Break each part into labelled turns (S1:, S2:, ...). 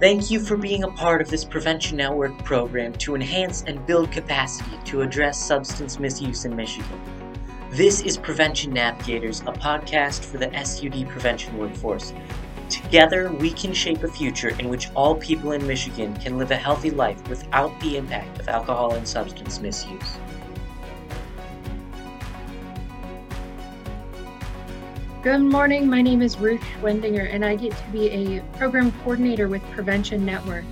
S1: Thank you for being a part of this Prevention Network program to enhance and build capacity to address substance misuse in Michigan. This is Prevention Navigators, a podcast for the SUD prevention workforce. Together, we can shape a future in which all people in Michigan can live a healthy life without the impact of alcohol and substance misuse.
S2: Good morning. My name is Ruth Wendinger, and I get to be a program coordinator with Prevention Network.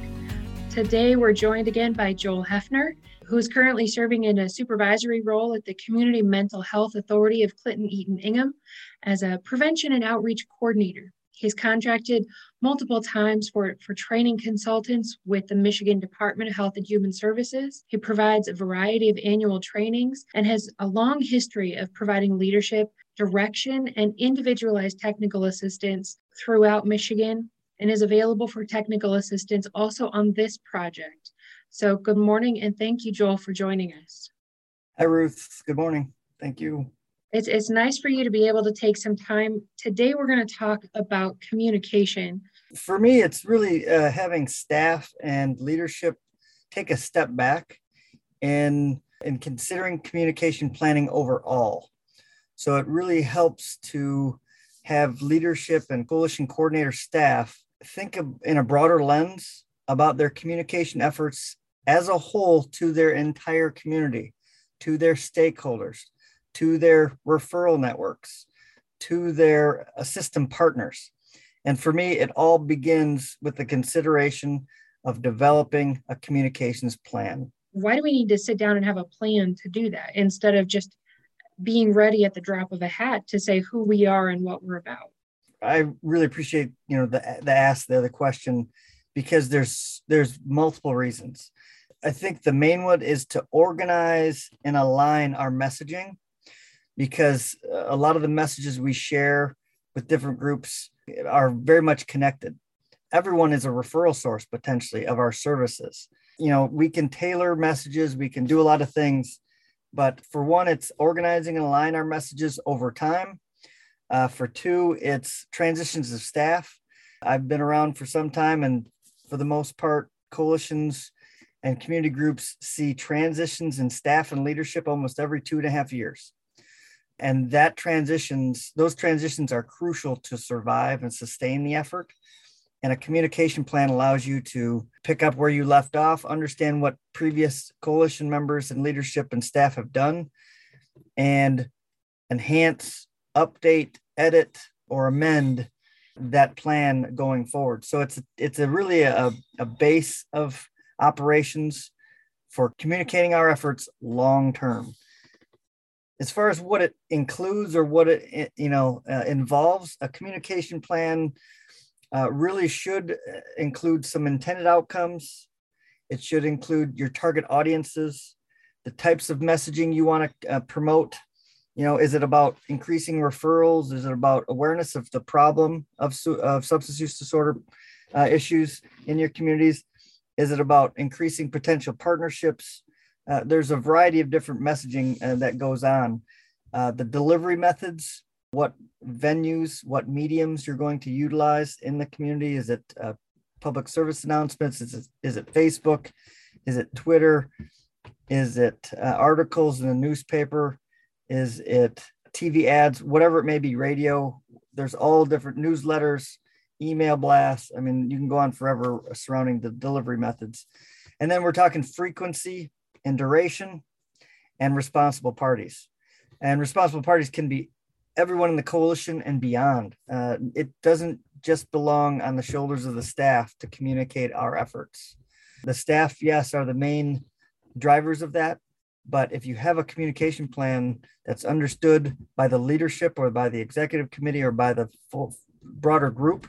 S2: Today, we're joined again by Joel Hefner, who's currently serving in a supervisory role at the Community Mental Health Authority of Clinton Eaton Ingham as a prevention and outreach coordinator. He's contracted multiple times for, for training consultants with the Michigan Department of Health and Human Services. He provides a variety of annual trainings and has a long history of providing leadership direction, and individualized technical assistance throughout Michigan and is available for technical assistance also on this project. So, good morning and thank you, Joel, for joining us.
S3: Hi, Ruth. Good morning. Thank you.
S2: It's, it's nice for you to be able to take some time. Today, we're going to talk about communication.
S3: For me, it's really uh, having staff and leadership take a step back and, and considering communication planning overall. So it really helps to have leadership and coalition coordinator staff think of, in a broader lens about their communication efforts as a whole to their entire community, to their stakeholders, to their referral networks, to their uh, system partners. And for me, it all begins with the consideration of developing a communications plan.
S2: Why do we need to sit down and have a plan to do that instead of just being ready at the drop of a hat to say who we are and what we're about.
S3: I really appreciate you know the the ask the other question because there's there's multiple reasons. I think the main one is to organize and align our messaging because a lot of the messages we share with different groups are very much connected. Everyone is a referral source potentially of our services. You know, we can tailor messages, we can do a lot of things, but for one, it's organizing and align our messages over time. Uh, for two, it's transitions of staff. I've been around for some time, and for the most part, coalitions and community groups see transitions in staff and leadership almost every two and a half years. And that transitions, those transitions are crucial to survive and sustain the effort. And a communication plan allows you to pick up where you left off, understand what previous coalition members and leadership and staff have done, and enhance, update, edit, or amend that plan going forward. So it's it's a really a, a base of operations for communicating our efforts long term. As far as what it includes or what it you know uh, involves, a communication plan uh, really should uh, include some intended outcomes. It should include your target audiences, the types of messaging you want to uh, promote. You know, is it about increasing referrals? Is it about awareness of the problem of, of substance use disorder uh, issues in your communities? Is it about increasing potential partnerships? Uh, there's a variety of different messaging uh, that goes on. the delivery methods, what venues, what mediums you're going to utilize in the community. Is it uh, public service announcements? Is it, is it Facebook? Is it Twitter? Is it uh, articles in the newspaper? Is it TV ads? Whatever it may be, radio. There's all different newsletters, email blasts. I mean, you can go on forever surrounding the delivery methods. And then we're talking frequency and duration and responsible parties. And responsible parties can be everyone in the coalition and beyond. Uh, it doesn't just belong on the shoulders of the staff to communicate our efforts. The staff, yes, are the main drivers of that. But if you have a communication plan that's understood by the leadership or by the executive committee or by the full, broader group,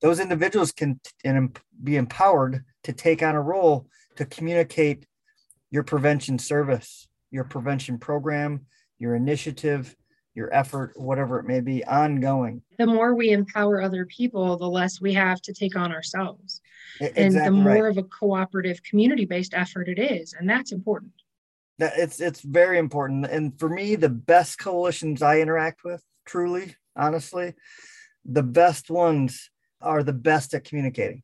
S3: those individuals can be empowered to take on a role to communicate your prevention service, your prevention program, your initiative, your effort, whatever it may be, ongoing.
S2: The more we empower other people, the less we have to take on ourselves.
S3: Exactly
S2: and the more
S3: right.
S2: of a cooperative community based effort it is. And that's important.
S3: That it's it's very important. And for me, the best coalitions I interact with, truly, honestly, the best ones are the best at communicating.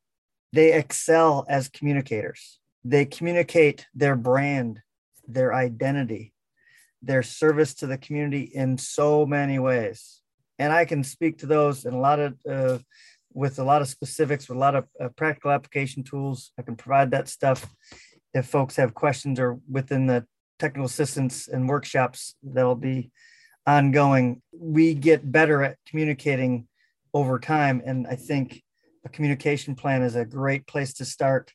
S3: they excel as communicators. They communicate their brand, their identity, their service to the community in so many ways. And I can speak to those in a lot of, uh, with a lot of specifics, with a lot of uh, practical application tools. I can provide that stuff if folks have questions or within the technical assistance and workshops that'll be ongoing. We get better at communicating over time. And I think a communication plan is a great place to start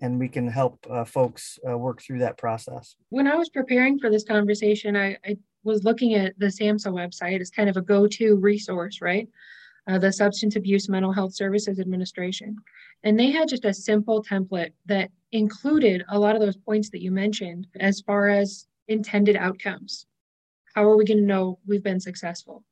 S3: and we can help uh, folks uh, work through that process.
S2: When I was preparing for this conversation, I, I was looking at the SAMHSA website as kind of a go to resource, right? Uh, the Substance Abuse Mental Health Services Administration. And they had just a simple template that included a lot of those points that you mentioned as far as intended outcomes. How are we going to know we've been successful?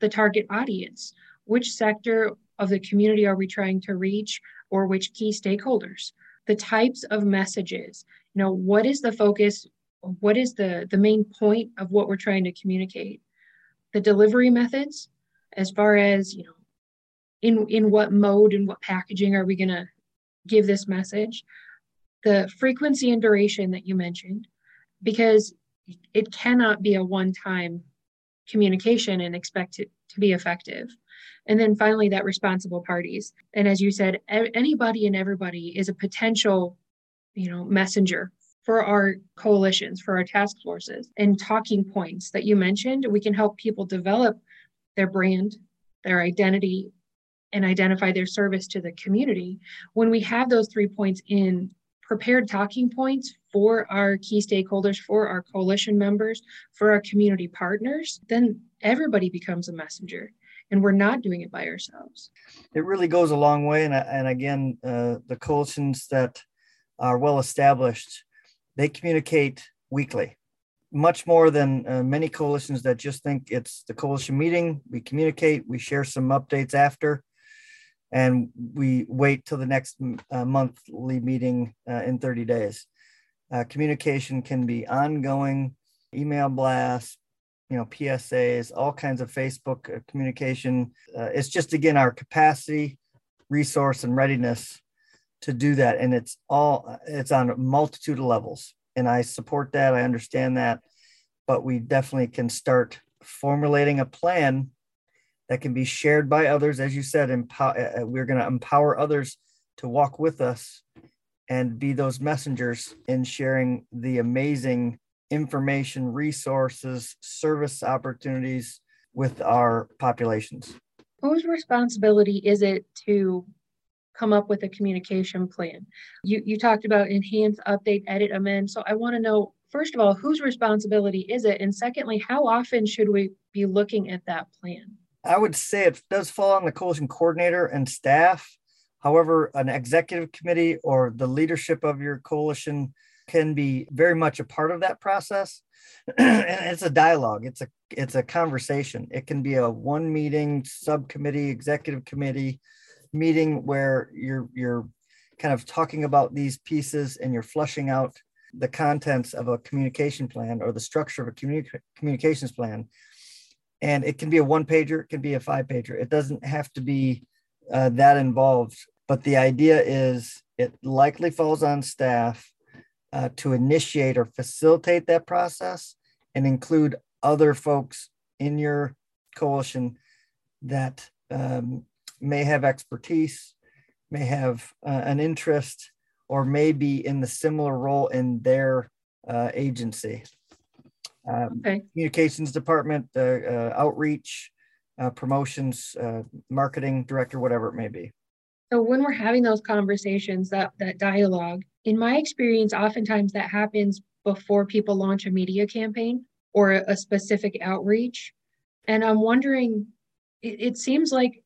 S2: The target audience. Which sector of the community are we trying to reach or which key stakeholders? The types of messages. You know, what is the focus? What is the, the main point of what we're trying to communicate? The delivery methods, as far as, you know, in, in what mode and what packaging are we going to give this message? The frequency and duration that you mentioned, because it cannot be a one time communication and expect it to be effective. And then finally, that responsible parties. And as you said, anybody and everybody is a potential, you know, messenger for our coalitions, for our task forces, and talking points that you mentioned. We can help people develop their brand, their identity, and identify their service to the community. When we have those three points in prepared talking points for our key stakeholders, for our coalition members, for our community partners, then everybody becomes a messenger and we're not doing it by ourselves.
S3: It really goes a long way. And, and again, uh, the coalitions that are well established, they communicate weekly, much more than uh, many coalitions that just think it's the coalition meeting. We communicate, we share some updates after, and we wait till the next uh, monthly meeting uh, in 30 days. Uh, communication can be ongoing, email blasts, you know psas all kinds of facebook uh, communication. Uh, it's just again our capacity resource and readiness to do that. And it's all it's on a multitude of levels. And i support that. I understand that. But we definitely can start formulating a plan that can be shared by others. As you said empower, uh, uh, we're going to empower others to walk with us and be those messengers in sharing the amazing information, resources, service opportunities with our populations.
S2: Whose responsibility is it to come up with a communication plan? You, you talked about enhance, update, edit, amend. So I want to know, first of all, whose responsibility is it? And secondly, how often should we be looking at that plan?
S3: I would say it does fall on the coalition coordinator and staff. However, an executive committee or the leadership of your coalition can be very much a part of that process. And it's a dialogue. It's a it's a conversation. It can be a one meeting subcommittee executive committee meeting where you're you're kind of talking about these pieces and you're flushing out the contents of a communication plan or the structure of a communi- communications plan. And it can be a one pager it can be a five pager. It doesn't have to be uh, that involved. But the idea is it likely falls on staff uh, to initiate or facilitate that process and include other folks in your coalition that um, may have expertise, may have uh, an interest, or may be in the similar role in their uh, agency. Um, okay. Communications department, uh, uh, outreach, uh, promotions, marketing director, whatever it may be.
S2: So when we're having those conversations, that that dialogue, in my experience, oftentimes that happens before people launch a media campaign or a specific outreach. And I'm wondering, it, it seems like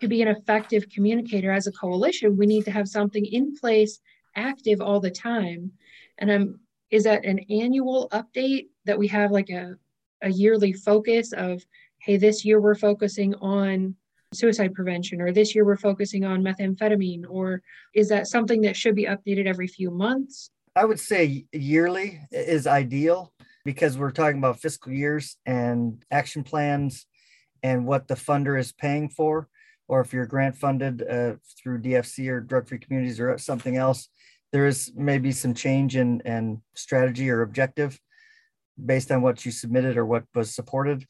S2: to be an effective communicator as a coalition, we need to have something in place, active all the time. And I'm is that an annual update that we have like a, a yearly focus of, hey, this year we're focusing on suicide prevention or this year we're focusing on methamphetamine or is that something that should be updated every few months
S3: i would say yearly is ideal because we're talking about fiscal years and action plans and what the funder is paying for or if you're grant funded uh, through DFC or drug free communities or something else, there is maybe some change in, in strategy or objective based on what you submitted or what was supported.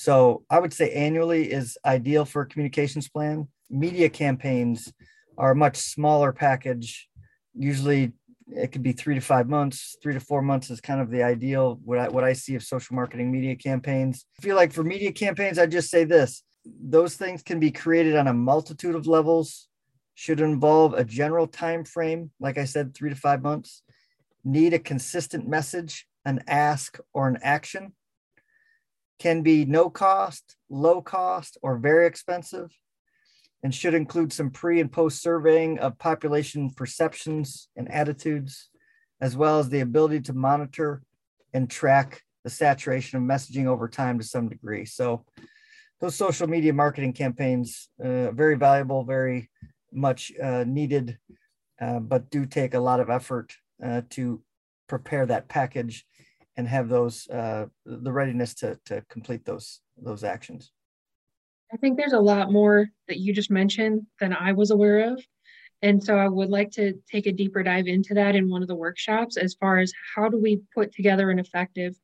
S3: So I would say annually is ideal for a communications plan. Media campaigns are a much smaller package. Usually it could be three to five months, three to four months is kind of the ideal what I what I see of social marketing media campaigns. I feel like for media campaigns, I just say this. Those things can be created on a multitude of levels, should involve a general time frame, like I said, three to five months, need a consistent message, an ask or an action, can be no cost, low cost, or very expensive, and should include some pre and post surveying of population perceptions and attitudes, as well as the ability to monitor and track the saturation of messaging over time to some degree. So, those social media marketing campaigns, uh, very valuable, very much uh, needed, uh, but do take a lot of effort uh, to prepare that package and have those uh, the readiness to to complete those those actions.
S2: I think there's a lot more that you just mentioned than I was aware of. And so I would like to take a deeper dive into that in one of the workshops as far as how do we put together an effective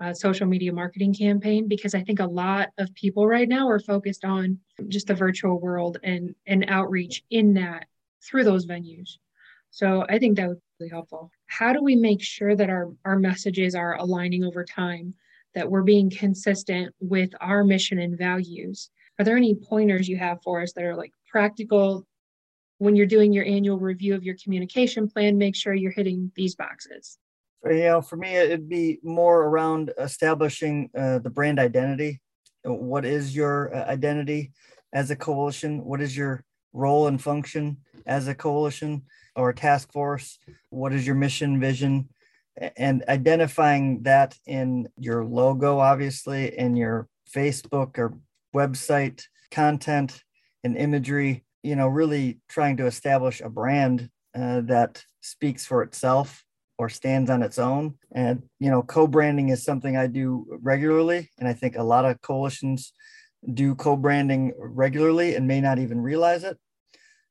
S2: uh, social media marketing campaign because I think a lot of people right now are focused on just the virtual world and and outreach in that through those venues. So I think that would really helpful. How do we make sure that our, our messages are aligning over time, that we're being consistent with our mission and values? Are there any pointers you have for us that are like practical when you're doing your annual review of your communication plan? Make sure you're hitting these boxes.
S3: You know, for me, it'd be more around establishing uh, the brand identity. What is your uh, identity as a coalition? What is your role and function as a coalition? Or task force? What is your mission, vision? And identifying that in your logo, obviously, in your Facebook or website content and imagery, you know, really trying to establish a brand uh, that speaks for itself or stands on its own. And, you know, co branding is something I do regularly. And I think a lot of coalitions do co branding regularly and may not even realize it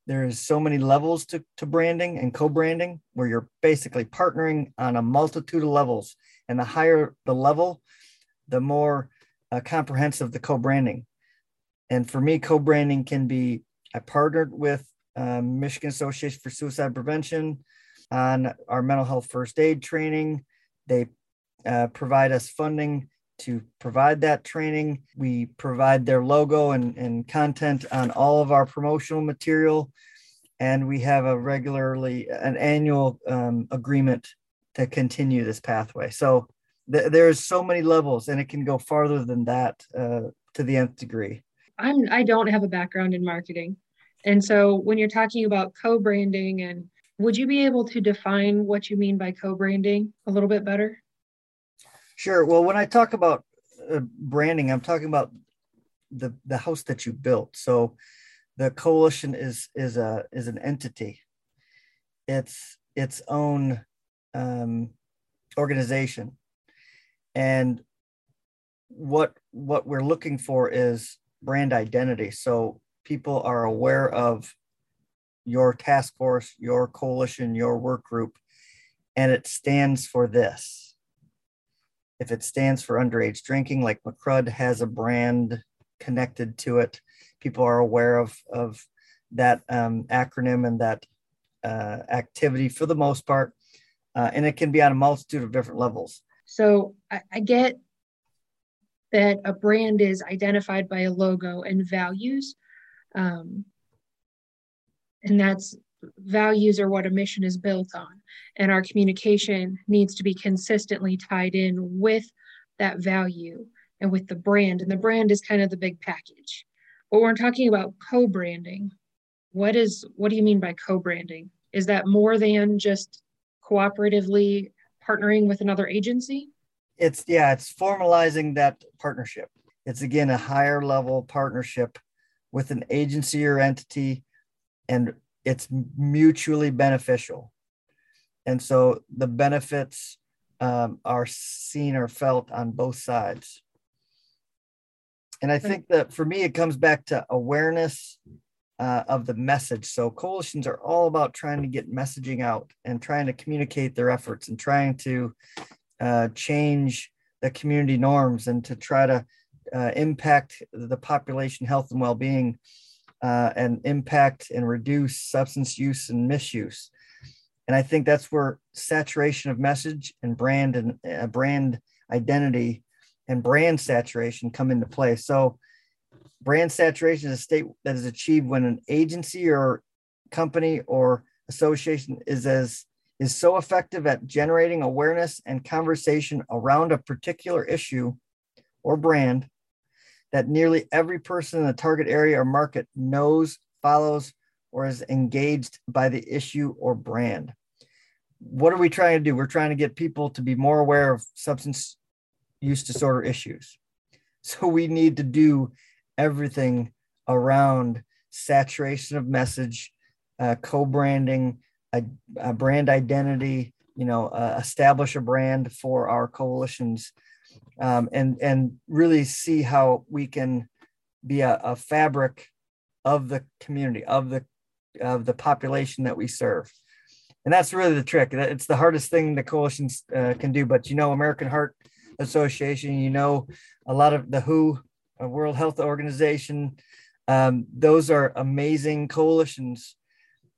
S3: there's so many levels to, to branding and co-branding where you're basically partnering on a multitude of levels. And the higher the level the more uh, comprehensive the co-branding. And for me co-branding can be i partnered with um, michigan association for suicide prevention on our mental health first aid training. They uh, provide us funding to provide that training. We provide their logo and, and content on all of our promotional material. And we have a regularly, an annual um, agreement to continue this pathway. So th- there's so many levels and it can go farther than that uh, to the nth degree.
S2: I'm, I don't have a background in marketing. And so when you're talking about co-branding and would you be able to define what you mean by co-branding a little bit better?
S3: Sure. Well, when I talk about uh, branding, I'm talking about the the house that you built. So the coalition is is a is an entity. It's its own um, organization, and what what we're looking for is brand identity. So people are aware of your task force, your coalition, your work group, and it stands for this if it stands for underage drinking, like MCRUD has a brand connected to it, people are aware of, of that um, acronym and that uh, activity for the most part. Uh, and it can be on a multitude of different levels.
S2: So I, I get that a brand is identified by a logo and values. Um, and that's values are what a mission is built on. And our communication needs to be consistently tied in with that value and with the brand. And the brand is kind of the big package. But we're talking about co-branding what is what do you mean by co-branding? Is that more than just cooperatively partnering with another agency?
S3: It's yeah it's formalizing that partnership. It's again a higher level partnership with an agency or entity and it's mutually beneficial. And so the benefits um, are seen or felt on both sides. And I think that for me, it comes back to awareness uh, of the message. So coalitions are all about trying to get messaging out and trying to communicate their efforts and trying to uh, change the community norms and to try to uh, impact the population health and well-being uh, and impact and reduce substance use and misuse. And I think that's where saturation of message and brand and uh, brand identity and brand saturation come into play. So brand saturation is a state that is achieved when an agency or company or association is as is so effective at generating awareness and conversation around a particular issue or brand that nearly every person in the target area or market knows, follows, or is engaged by the issue or brand. What are we trying to do? We're trying to get people to be more aware of substance use disorder issues. So we need to do everything around saturation of message, uh, co-branding, a, a, brand identity, you know, uh, establish a brand for our coalitions, um, and and really see how we can be a, a, fabric of the community of the of the population that we serve. And that's really the trick. It's the hardest thing the coalitions uh, can do. But you know, American Heart Association, you know, a lot of the WHO, World Health Organization, um, those are amazing coalitions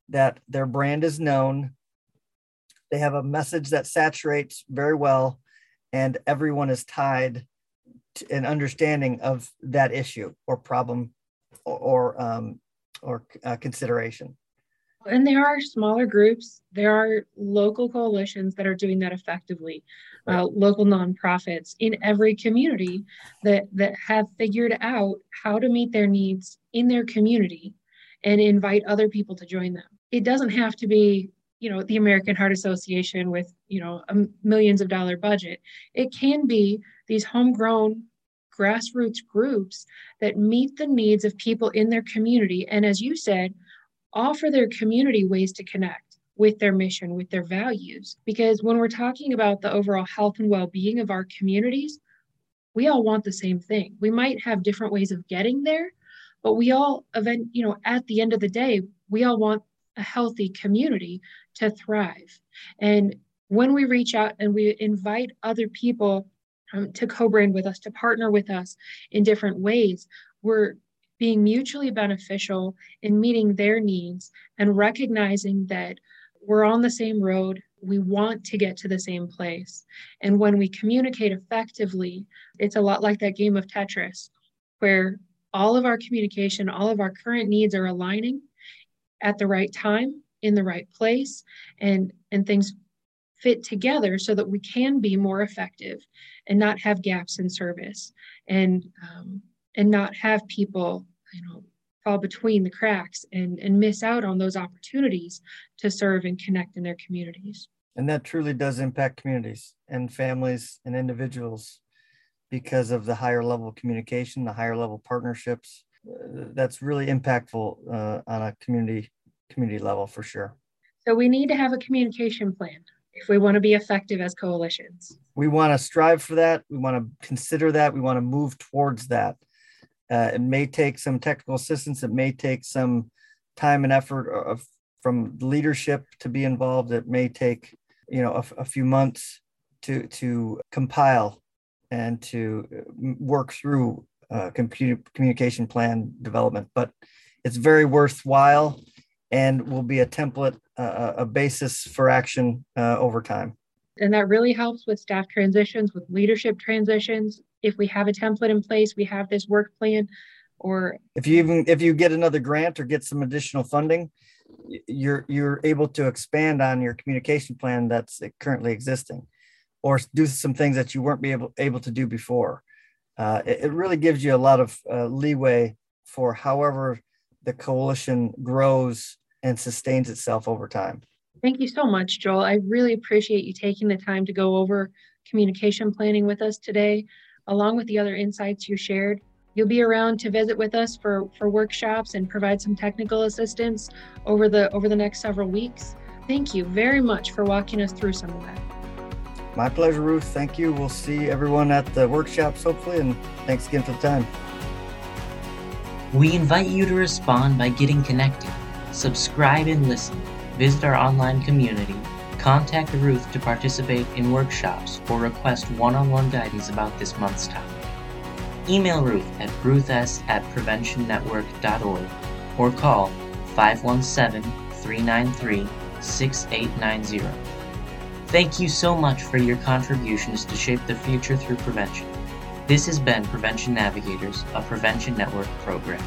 S3: that their brand is known. They have a message that saturates very well, and everyone is tied to an understanding of that issue or problem or or, um, or uh, consideration.
S2: And there are smaller groups. There are local coalitions that are doing that effectively. Uh, local nonprofits in every community that that have figured out how to meet their needs in their community and invite other people to join them it doesn't have to be you know the american heart association with you know a millions of dollar budget it can be these homegrown grassroots groups that meet the needs of people in their community and as you said offer their community ways to connect with their mission with their values. Because when we're talking about the overall health and well-being of our communities we all want the same thing. We might have different ways of getting there but we all event you know at the end of the day we all want a healthy community to thrive. And when we reach out and we invite other people um, to co brand with us, to partner with us in different ways, we're being mutually beneficial in meeting their needs and recognizing that we're on the same road. We want to get to the same place. And when we communicate effectively, it's a lot like that game of Tetris, where all of our communication, all of our current needs are aligning at the right time in the right place and and things fit together so that we can be more effective and not have gaps in service and um, and not have people you know fall between the cracks and and miss out on those opportunities to serve and connect in their communities.
S3: And that truly does impact communities and families and individuals because of the higher level communication the higher level partnerships. That's really impactful uh, on a community community level for sure.
S2: So we need to have a communication plan if we want to be effective as coalitions.
S3: We want to strive for that. We want to consider that. We want to move towards that. Uh, it may take some technical assistance. It may take some time and effort of, from leadership to be involved. It may take, you know, a, a few months to to compile and to work through uh, computer communication plan development. But it's very worthwhile and will be a template, uh, a basis for action uh, over time.
S2: And that really helps with staff transitions, with leadership transitions. If we have a template in place, we have this work plan, or
S3: if you even if you get another grant or get some additional funding, you're you're able to expand on your communication plan that's currently existing, or do some things that you weren't be able able to do before. Uh, it, it, really gives you a lot of uh, leeway for however the coalition grows and sustains itself over time.
S2: Thank you so much, Joel. I really appreciate you taking the time to go over communication planning with us today, along with the other insights you shared. You'll be around to visit with us for, for workshops and provide some technical assistance over the over the next several weeks. Thank you very much for walking us through some of that.
S3: My pleasure, Ruth. Thank you. We'll see everyone at the workshops hopefully, and thanks again for the time.
S1: We invite you to respond by getting connected, subscribe and listen, visit our online community, contact Ruth to participate in workshops, or request one on one guidance about this month's topic. Email Ruth at ruths at preventionnetwork.org or call 517 393 6890. Thank you so much for your contributions to shape the future through prevention. This has been Prevention Navigators, a Prevention Network program.